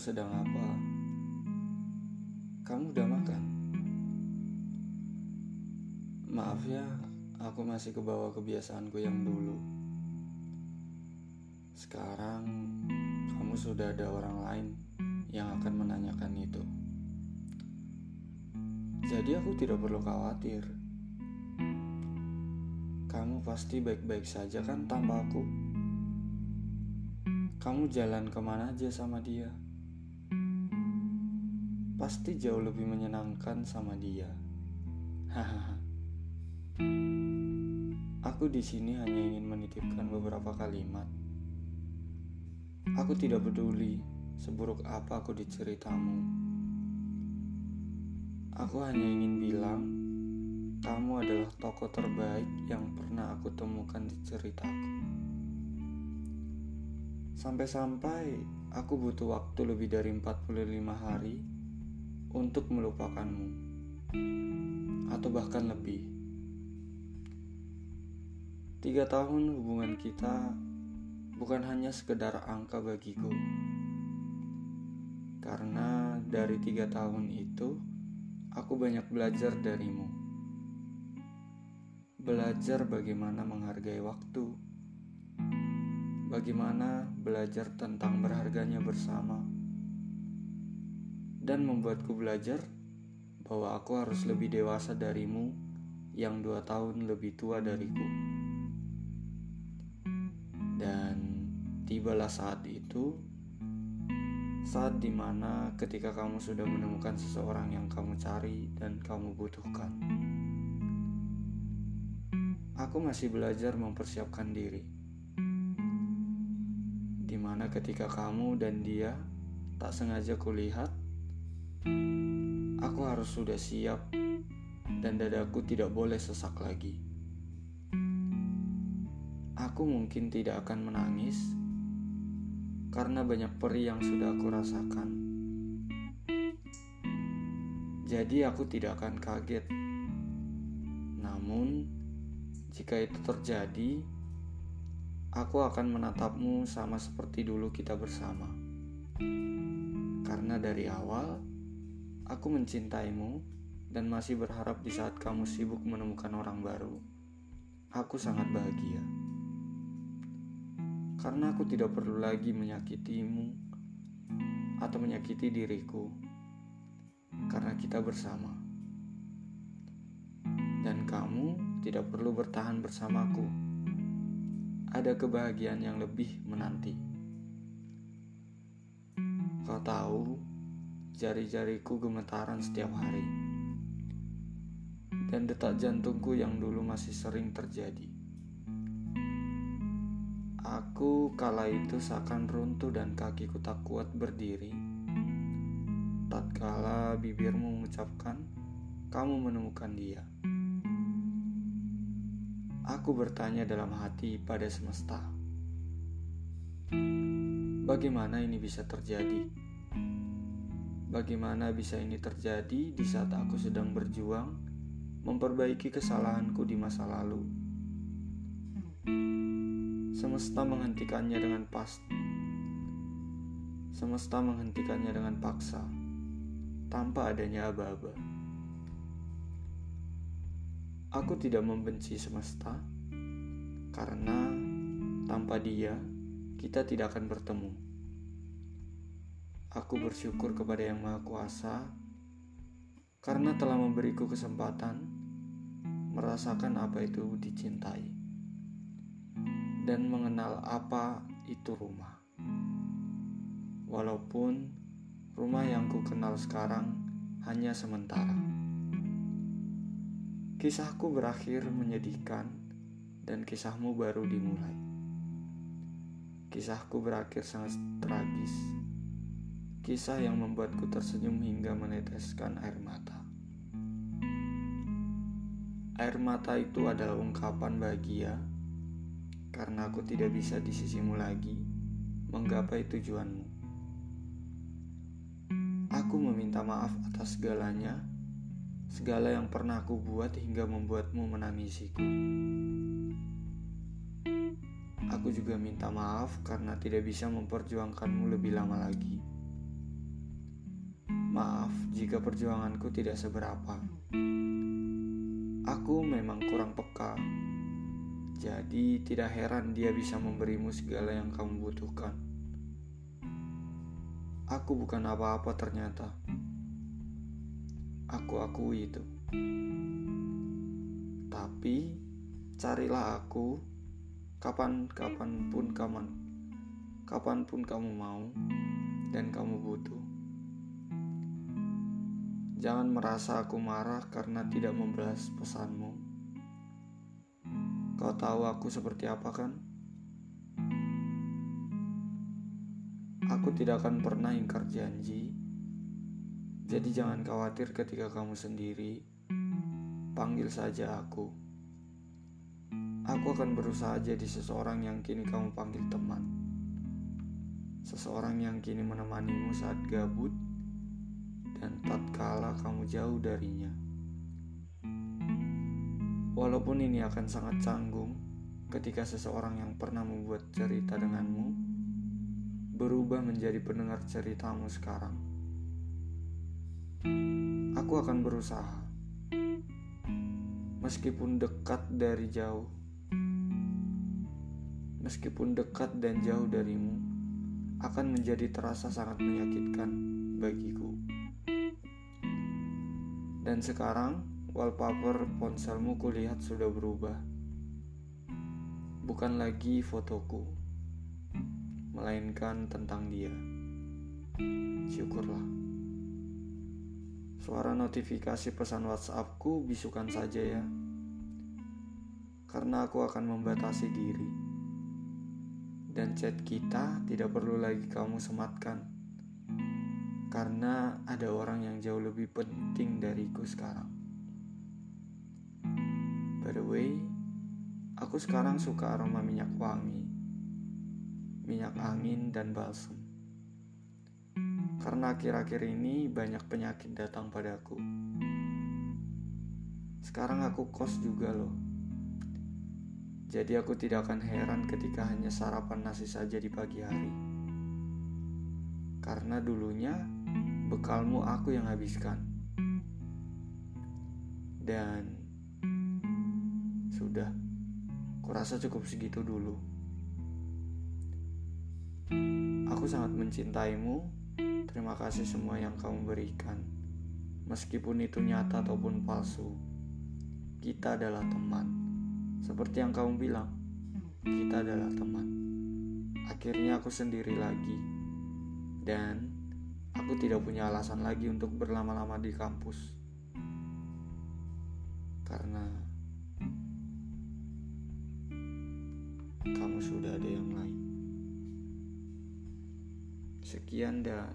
sedang apa? Kamu udah makan? Maaf ya, aku masih kebawa kebiasaanku yang dulu. Sekarang kamu sudah ada orang lain yang akan menanyakan itu. Jadi aku tidak perlu khawatir. Kamu pasti baik-baik saja kan tanpa aku? Kamu jalan ke mana aja sama dia? Pasti jauh lebih menyenangkan sama dia. Hahaha. Aku di sini hanya ingin menitipkan beberapa kalimat. Aku tidak peduli seburuk apa aku diceritamu. Aku hanya ingin bilang, kamu adalah tokoh terbaik yang pernah aku temukan di ceritaku. Sampai-sampai aku butuh waktu lebih dari 45 hari untuk melupakanmu. Atau bahkan lebih. Tiga tahun hubungan kita bukan hanya sekedar angka bagiku. Karena dari tiga tahun itu, aku banyak belajar darimu. Belajar bagaimana menghargai waktu. Bagaimana belajar tentang berharganya bersama. Dan membuatku belajar bahwa aku harus lebih dewasa darimu yang dua tahun lebih tua dariku. tibalah saat itu, saat di mana ketika kamu sudah menemukan seseorang yang kamu cari dan kamu butuhkan. Aku masih belajar mempersiapkan diri, di mana ketika kamu dan dia tak sengaja kulihat, harus sudah siap dan dadaku tidak boleh sesak lagi. Aku mungkin tidak akan menangis karena banyak peri yang sudah aku rasakan. Jadi aku tidak akan kaget. Namun, jika itu terjadi, aku akan menatapmu sama seperti dulu kita bersama. Karena dari awal, aku mencintaimu dan masih berharap di saat kamu sibuk menemukan orang baru. Aku sangat bahagia karena aku tidak perlu lagi menyakitimu atau menyakiti diriku karena kita bersama. Dan kamu tidak perlu bertahan bersamaku. Ada kebahagiaan yang lebih menanti. Kau tahu, jari-jariku gemetaran setiap hari. Dan detak jantungku yang dulu masih sering terjadi. Aku kala itu seakan runtuh dan kakiku tak kuat berdiri. Tatkala bibirmu mengucapkan, kamu menemukan dia. Aku bertanya dalam hati pada semesta. Bagaimana ini bisa terjadi? Bagaimana bisa ini terjadi di saat aku sedang berjuang memperbaiki kesalahanku di masa lalu? Semesta menghentikannya dengan pas. Semesta menghentikannya dengan paksa, tanpa adanya aba-aba. Aku tidak membenci semesta, karena tanpa dia kita tidak akan bertemu. Aku bersyukur kepada Yang Maha Kuasa karena telah memberiku kesempatan merasakan apa itu dicintai dan mengenal apa itu rumah. Walaupun rumah yang ku kenal sekarang hanya sementara. Kisahku berakhir menyedihkan dan kisahmu baru dimulai. Kisahku berakhir sangat tragis. Kisah yang membuatku tersenyum hingga meneteskan air mata. Air mata itu adalah ungkapan bahagia karena aku tidak bisa di sisimu lagi menggapai tujuanmu. Aku meminta maaf atas segalanya, segala yang pernah aku buat hingga membuatmu menangisiku. Aku juga minta maaf karena tidak bisa memperjuangkanmu lebih lama lagi. Maaf jika perjuanganku tidak seberapa. Aku memang kurang peka, jadi tidak heran dia bisa memberimu segala yang kamu butuhkan. Aku bukan apa-apa ternyata. Aku akui itu. Tapi carilah aku kapan-kapan pun kapan kapan pun kamu mau dan kamu butuh. Jangan merasa aku marah karena tidak membalas pesanmu. Kau tahu aku seperti apa kan? Aku tidak akan pernah ingkar janji. Jadi jangan khawatir ketika kamu sendiri. Panggil saja aku. Aku akan berusaha jadi seseorang yang kini kamu panggil teman. Seseorang yang kini menemanimu saat gabut dan tatkala kamu jauh darinya. Walaupun ini akan sangat canggung ketika seseorang yang pernah membuat cerita denganmu berubah menjadi pendengar ceritamu sekarang. Aku akan berusaha. Meskipun dekat dari jauh, meskipun dekat dan jauh darimu, akan menjadi terasa sangat menyakitkan bagiku. Dan sekarang, wallpaper ponselmu kulihat sudah berubah. Bukan lagi fotoku, melainkan tentang dia. Syukurlah. Suara notifikasi pesan WhatsAppku bisukan saja ya. Karena aku akan membatasi diri dan chat kita tidak perlu lagi kamu sematkan karena ada orang yang jauh lebih penting dariku sekarang. By the way, aku sekarang suka aroma minyak wangi, minyak angin, dan balsam. Karena akhir-akhir ini banyak penyakit datang padaku. Sekarang aku kos juga loh jadi aku tidak akan heran ketika hanya sarapan nasi saja di pagi hari. Karena dulunya bekalmu aku yang habiskan. Dan sudah, kurasa cukup segitu dulu. Aku sangat mencintaimu. Terima kasih semua yang kamu berikan. Meskipun itu nyata ataupun palsu, kita adalah teman. Seperti yang kamu bilang, kita adalah teman. Akhirnya aku sendiri lagi. Dan aku tidak punya alasan lagi untuk berlama-lama di kampus. Karena kamu sudah ada yang lain. Sekian dan